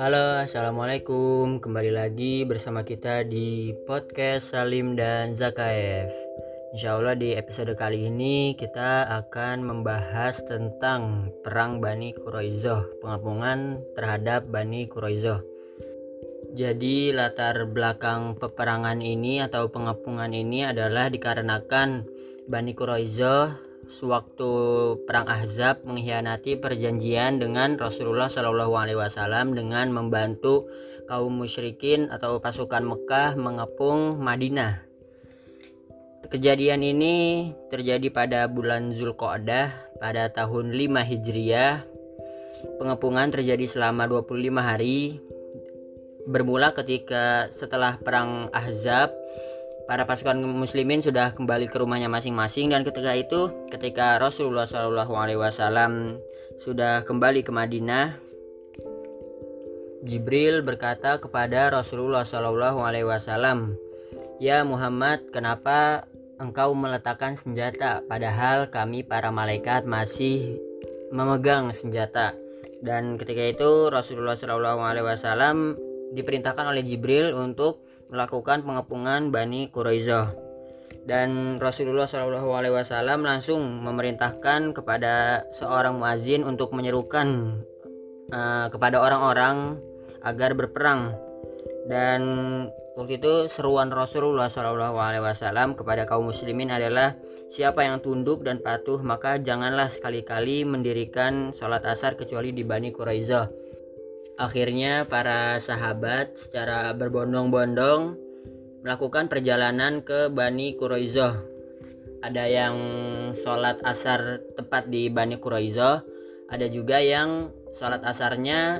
Halo, assalamualaikum. Kembali lagi bersama kita di podcast Salim dan Zakaev. Insya Allah di episode kali ini kita akan membahas tentang perang Bani Quraizoh, pengapungan terhadap Bani Quraizoh. Jadi latar belakang peperangan ini atau pengapungan ini adalah dikarenakan Bani Quraizoh sewaktu perang Ahzab mengkhianati perjanjian dengan Rasulullah Shallallahu Alaihi Wasallam dengan membantu kaum musyrikin atau pasukan Mekah mengepung Madinah. Kejadian ini terjadi pada bulan Zulqa'dah pada tahun 5 Hijriah. Pengepungan terjadi selama 25 hari bermula ketika setelah perang Ahzab para pasukan muslimin sudah kembali ke rumahnya masing-masing dan ketika itu ketika Rasulullah Shallallahu Alaihi Wasallam sudah kembali ke Madinah Jibril berkata kepada Rasulullah Shallallahu Alaihi Wasallam Ya Muhammad kenapa engkau meletakkan senjata? Padahal kami para malaikat masih memegang senjata. Dan ketika itu Rasulullah Shallallahu Alaihi Wasallam diperintahkan oleh Jibril untuk melakukan pengepungan Bani Quraizoh dan Rasulullah Shallallahu Alaihi Wasallam langsung memerintahkan kepada seorang muazin untuk menyerukan uh, kepada orang-orang agar berperang. Dan waktu itu seruan Rasulullah Shallallahu Alaihi Wasallam kepada kaum muslimin adalah siapa yang tunduk dan patuh maka janganlah sekali-kali mendirikan sholat asar kecuali di Bani Quraizoh Akhirnya para sahabat secara berbondong-bondong melakukan perjalanan ke Bani Quraizoh. Ada yang sholat asar tepat di Bani Quraizoh, ada juga yang sholat asarnya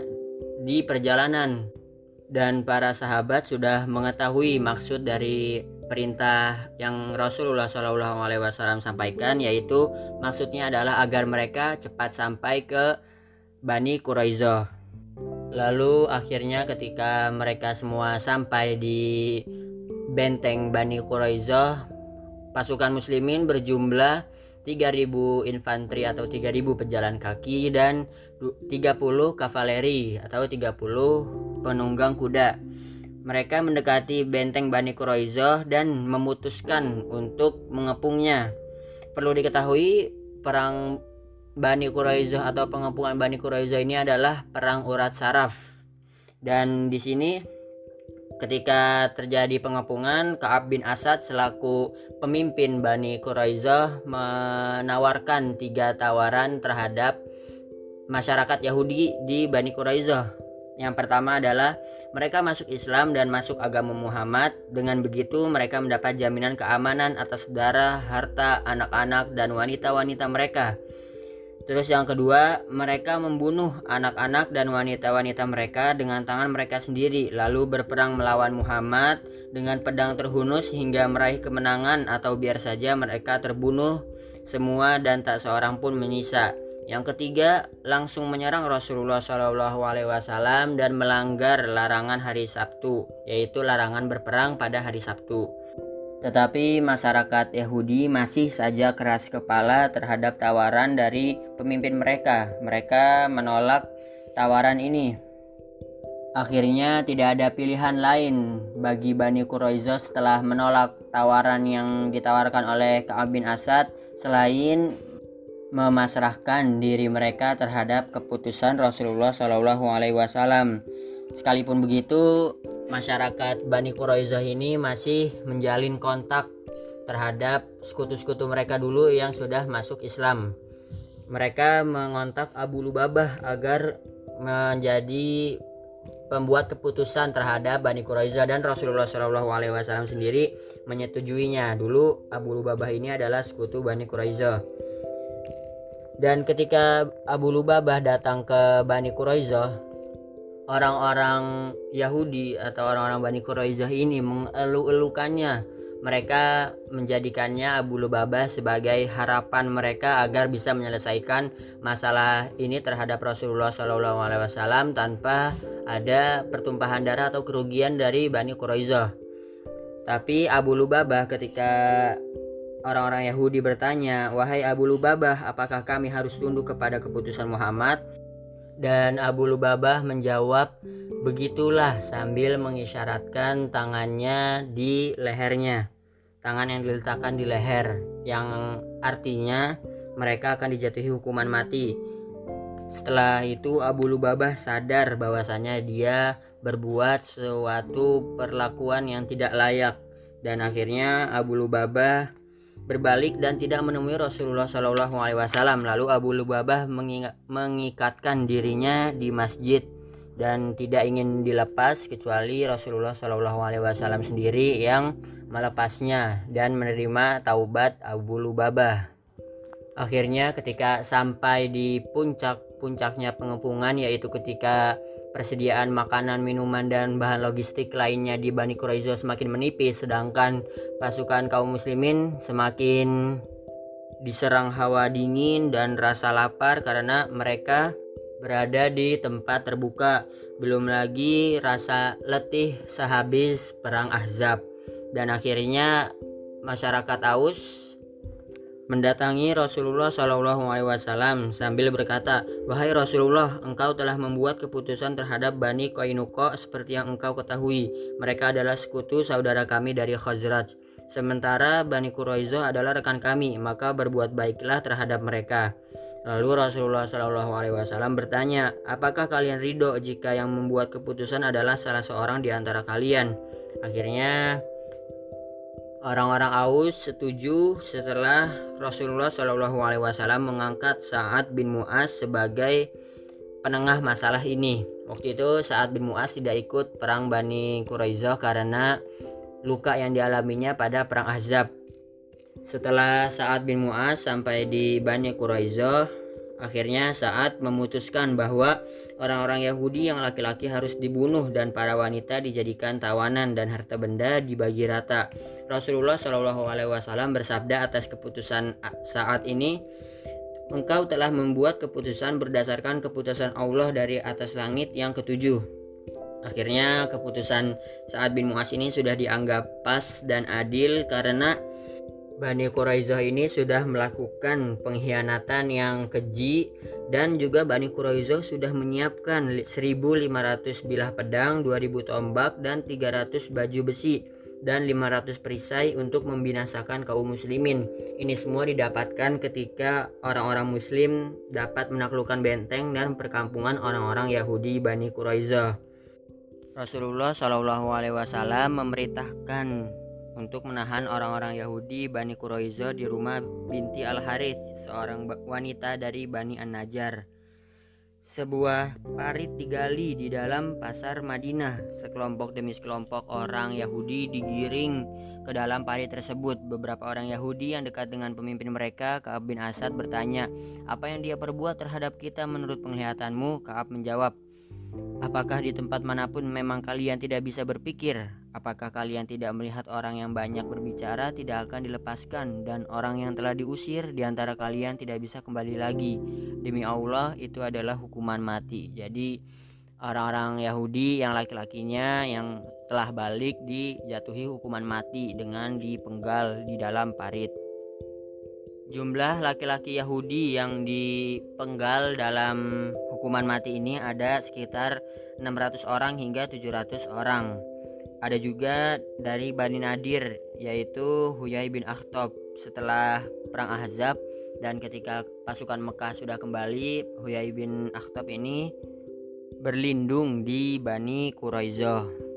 di perjalanan. Dan para sahabat sudah mengetahui maksud dari perintah yang Rasulullah SAW sampaikan, yaitu maksudnya adalah agar mereka cepat sampai ke Bani Quraizoh. Lalu akhirnya ketika mereka semua sampai di benteng Bani Quraizoh, pasukan muslimin berjumlah 3000 infanteri atau 3000 pejalan kaki dan 30 kavaleri atau 30 penunggang kuda. Mereka mendekati benteng Bani Quraizoh dan memutuskan untuk mengepungnya. Perlu diketahui perang Bani Quraizoh atau pengepungan Bani Quraizoh ini adalah perang urat saraf. Dan di sini ketika terjadi pengepungan, Kaab bin Asad selaku pemimpin Bani Quraizoh menawarkan tiga tawaran terhadap masyarakat Yahudi di Bani Quraizoh. Yang pertama adalah mereka masuk Islam dan masuk agama Muhammad. Dengan begitu mereka mendapat jaminan keamanan atas darah, harta, anak-anak, dan wanita-wanita mereka. Terus yang kedua, mereka membunuh anak-anak dan wanita-wanita mereka dengan tangan mereka sendiri, lalu berperang melawan Muhammad dengan pedang terhunus hingga meraih kemenangan atau biar saja mereka terbunuh semua dan tak seorang pun menyisa. Yang ketiga, langsung menyerang Rasulullah SAW dan melanggar larangan hari Sabtu, yaitu larangan berperang pada hari Sabtu. Tetapi masyarakat Yahudi masih saja keras kepala terhadap tawaran dari pemimpin mereka. Mereka menolak tawaran ini. Akhirnya tidak ada pilihan lain bagi Bani Quraiza setelah menolak tawaran yang ditawarkan oleh Ka'ab bin Asad selain memasrahkan diri mereka terhadap keputusan Rasulullah Shallallahu alaihi wasallam. Sekalipun begitu, masyarakat Bani Quraizah ini masih menjalin kontak terhadap sekutu-sekutu mereka dulu yang sudah masuk Islam. Mereka mengontak Abu Lubabah agar menjadi pembuat keputusan terhadap Bani Quraizah dan Rasulullah Wasallam sendiri menyetujuinya. Dulu Abu Lubabah ini adalah sekutu Bani Quraizah. Dan ketika Abu Lubabah datang ke Bani Quraizah, orang-orang Yahudi atau orang-orang Bani Quraizah ini mengeluh-elukannya. Mereka menjadikannya Abu Lubabah sebagai harapan mereka agar bisa menyelesaikan masalah ini terhadap Rasulullah Shallallahu Alaihi Wasallam tanpa ada pertumpahan darah atau kerugian dari Bani Quraizah. Tapi Abu Lubabah ketika orang-orang Yahudi bertanya, "Wahai Abu Lubabah, apakah kami harus tunduk kepada keputusan Muhammad?" Dan Abu Lubabah menjawab, "Begitulah," sambil mengisyaratkan tangannya di lehernya. Tangan yang diletakkan di leher yang artinya mereka akan dijatuhi hukuman mati. Setelah itu Abu Lubabah sadar bahwasanya dia berbuat suatu perlakuan yang tidak layak dan akhirnya Abu Lubabah berbalik dan tidak menemui Rasulullah Shallallahu Alaihi Wasallam. Lalu Abu Lubabah mengikatkan dirinya di masjid dan tidak ingin dilepas kecuali Rasulullah Shallallahu Alaihi Wasallam sendiri yang melepasnya dan menerima taubat Abu Lubabah. Akhirnya ketika sampai di puncak puncaknya pengepungan yaitu ketika persediaan makanan, minuman, dan bahan logistik lainnya di Bani Quraizo semakin menipis, sedangkan pasukan kaum muslimin semakin diserang hawa dingin dan rasa lapar karena mereka berada di tempat terbuka. Belum lagi rasa letih sehabis perang Ahzab. Dan akhirnya masyarakat Aus mendatangi Rasulullah Wasallam sambil berkata, wahai Rasulullah, engkau telah membuat keputusan terhadap Bani Koinuko seperti yang engkau ketahui. Mereka adalah sekutu saudara kami dari Khazraj. Sementara Bani Quraizoh adalah rekan kami, maka berbuat baiklah terhadap mereka. Lalu Rasulullah Shallallahu Alaihi Wasallam bertanya, apakah kalian ridho jika yang membuat keputusan adalah salah seorang di antara kalian? Akhirnya Orang-orang Aus setuju setelah Rasulullah Shallallahu Alaihi Wasallam mengangkat Saad bin Muaz sebagai penengah masalah ini. Waktu itu Saad bin Muaz tidak ikut perang Bani Quraizoh karena luka yang dialaminya pada perang Ahzab. Setelah Saad bin Muaz sampai di Bani Quraizoh, akhirnya Saad memutuskan bahwa orang-orang Yahudi yang laki-laki harus dibunuh dan para wanita dijadikan tawanan dan harta benda dibagi rata. Rasulullah Shallallahu Alaihi Wasallam bersabda atas keputusan saat ini, engkau telah membuat keputusan berdasarkan keputusan Allah dari atas langit yang ketujuh. Akhirnya keputusan saat bin Muas ini sudah dianggap pas dan adil karena Bani Quraizah ini sudah melakukan pengkhianatan yang keji dan juga Bani Quraizah sudah menyiapkan 1500 bilah pedang, 2000 tombak dan 300 baju besi dan 500 perisai untuk membinasakan kaum muslimin. Ini semua didapatkan ketika orang-orang muslim dapat menaklukkan benteng dan perkampungan orang-orang Yahudi Bani Quraizah. Rasulullah Shallallahu alaihi wasallam memerintahkan untuk menahan orang-orang Yahudi Bani Quraizah di rumah binti Al-Harith, seorang wanita dari Bani An-Najjar. Sebuah parit digali di dalam pasar Madinah. Sekelompok demi sekelompok orang Yahudi digiring ke dalam parit tersebut. Beberapa orang Yahudi yang dekat dengan pemimpin mereka, Kaab bin Asad bertanya, "Apa yang dia perbuat terhadap kita menurut penglihatanmu?" Kaab menjawab, Apakah di tempat mana pun memang kalian tidak bisa berpikir? Apakah kalian tidak melihat orang yang banyak berbicara tidak akan dilepaskan dan orang yang telah diusir di antara kalian tidak bisa kembali lagi? Demi Allah itu adalah hukuman mati. Jadi orang-orang Yahudi yang laki-lakinya yang telah balik dijatuhi hukuman mati dengan dipenggal di dalam parit. Jumlah laki-laki Yahudi yang dipenggal dalam hukuman mati ini ada sekitar 600 orang hingga 700 orang. Ada juga dari Bani Nadir yaitu Huyai bin Akhtab setelah perang Ahzab dan ketika pasukan Mekah sudah kembali Huyai bin Akhtab ini berlindung di Bani Quraizoh.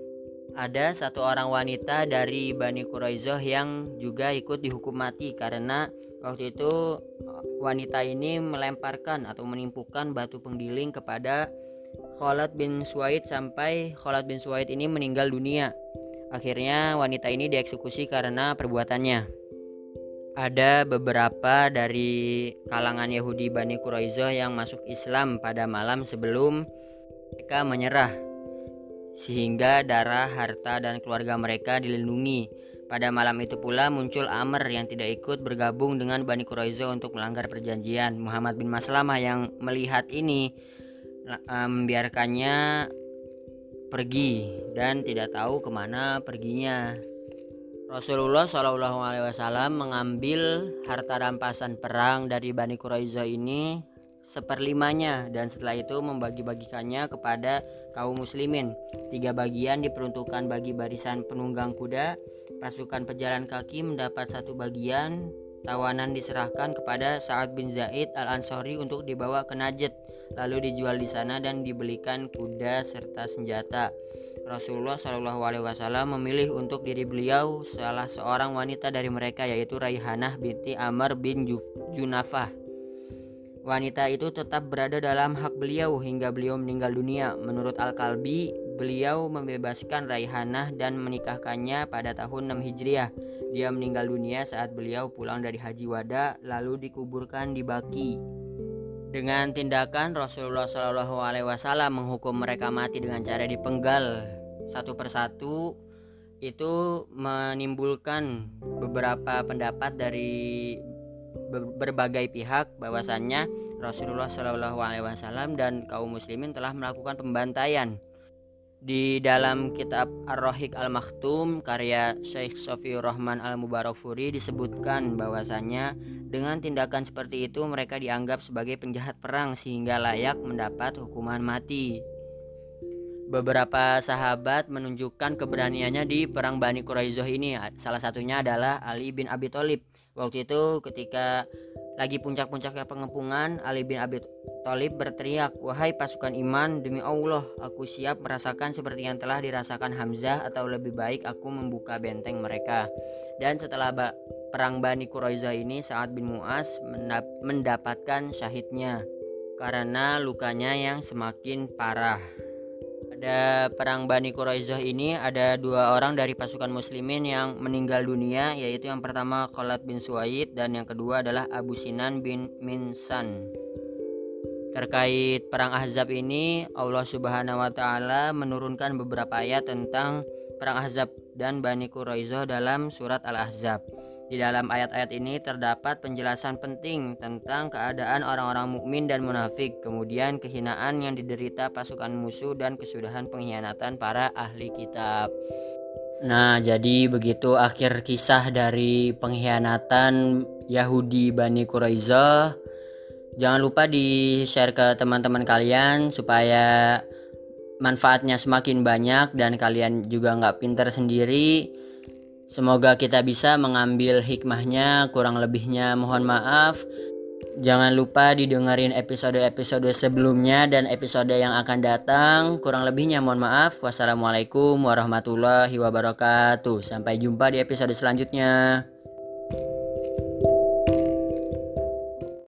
Ada satu orang wanita dari Bani Quraizoh yang juga ikut dihukum mati karena Waktu itu wanita ini melemparkan atau menimpukan batu penggiling kepada Khalid bin Suwaid sampai Khalid bin Suwaid ini meninggal dunia. Akhirnya wanita ini dieksekusi karena perbuatannya. Ada beberapa dari kalangan Yahudi Bani Quraizoh yang masuk Islam pada malam sebelum mereka menyerah sehingga darah, harta, dan keluarga mereka dilindungi pada malam itu pula muncul Amr yang tidak ikut bergabung dengan Bani Quraizo untuk melanggar perjanjian. Muhammad bin Maslamah yang melihat ini membiarkannya pergi dan tidak tahu ke mana perginya. Rasulullah Shallallahu Alaihi Wasallam mengambil harta rampasan perang dari Bani Quraizah ini seperlimanya dan setelah itu membagi-bagikannya kepada kaum muslimin. Tiga bagian diperuntukkan bagi barisan penunggang kuda, pasukan pejalan kaki mendapat satu bagian, tawanan diserahkan kepada Sa'ad bin Zaid al-Ansori untuk dibawa ke Najd, lalu dijual di sana dan dibelikan kuda serta senjata. Rasulullah Shallallahu Alaihi Wasallam memilih untuk diri beliau salah seorang wanita dari mereka yaitu Raihanah binti Amr bin Junafah. Wanita itu tetap berada dalam hak beliau hingga beliau meninggal dunia. Menurut Al-Kalbi, beliau membebaskan Raihanah dan menikahkannya pada tahun 6 Hijriah. Dia meninggal dunia saat beliau pulang dari Haji Wada lalu dikuburkan di Baki. Dengan tindakan Rasulullah Shallallahu Alaihi Wasallam menghukum mereka mati dengan cara dipenggal satu persatu itu menimbulkan beberapa pendapat dari berbagai pihak bahwasannya Rasulullah Shallallahu Alaihi Wasallam dan kaum muslimin telah melakukan pembantaian di dalam kitab Ar-Rohik Al-Maktum karya Syekh Sofiur Rahman Al-Mubarakfuri disebutkan bahwasannya dengan tindakan seperti itu mereka dianggap sebagai penjahat perang sehingga layak mendapat hukuman mati. Beberapa sahabat menunjukkan keberaniannya di perang Bani Quraizoh ini. Salah satunya adalah Ali bin Abi Thalib. Waktu itu ketika lagi puncak-puncaknya pengepungan, Ali bin Abi Thalib berteriak, "Wahai pasukan iman, demi Allah, aku siap merasakan seperti yang telah dirasakan Hamzah atau lebih baik aku membuka benteng mereka." Dan setelah perang Bani Quraizoh ini, Sa'ad bin Mu'az mendapatkan syahidnya karena lukanya yang semakin parah. Pada perang Bani Quraizoh ini ada dua orang dari pasukan muslimin yang meninggal dunia yaitu yang pertama Khalid bin Suwaid dan yang kedua adalah Abu Sinan bin Minsan. Terkait perang Ahzab ini Allah Subhanahu wa taala menurunkan beberapa ayat tentang perang Ahzab dan Bani Quraizoh dalam surat Al-Ahzab. Di dalam ayat-ayat ini terdapat penjelasan penting tentang keadaan orang-orang mukmin dan munafik, kemudian kehinaan yang diderita pasukan musuh dan kesudahan pengkhianatan para ahli kitab. Nah, jadi begitu akhir kisah dari pengkhianatan Yahudi Bani Quraiza. Jangan lupa di-share ke teman-teman kalian supaya manfaatnya semakin banyak dan kalian juga nggak pinter sendiri Semoga kita bisa mengambil hikmahnya, kurang lebihnya mohon maaf. Jangan lupa didengarin episode-episode sebelumnya dan episode yang akan datang. Kurang lebihnya mohon maaf. Wassalamualaikum warahmatullahi wabarakatuh. Sampai jumpa di episode selanjutnya.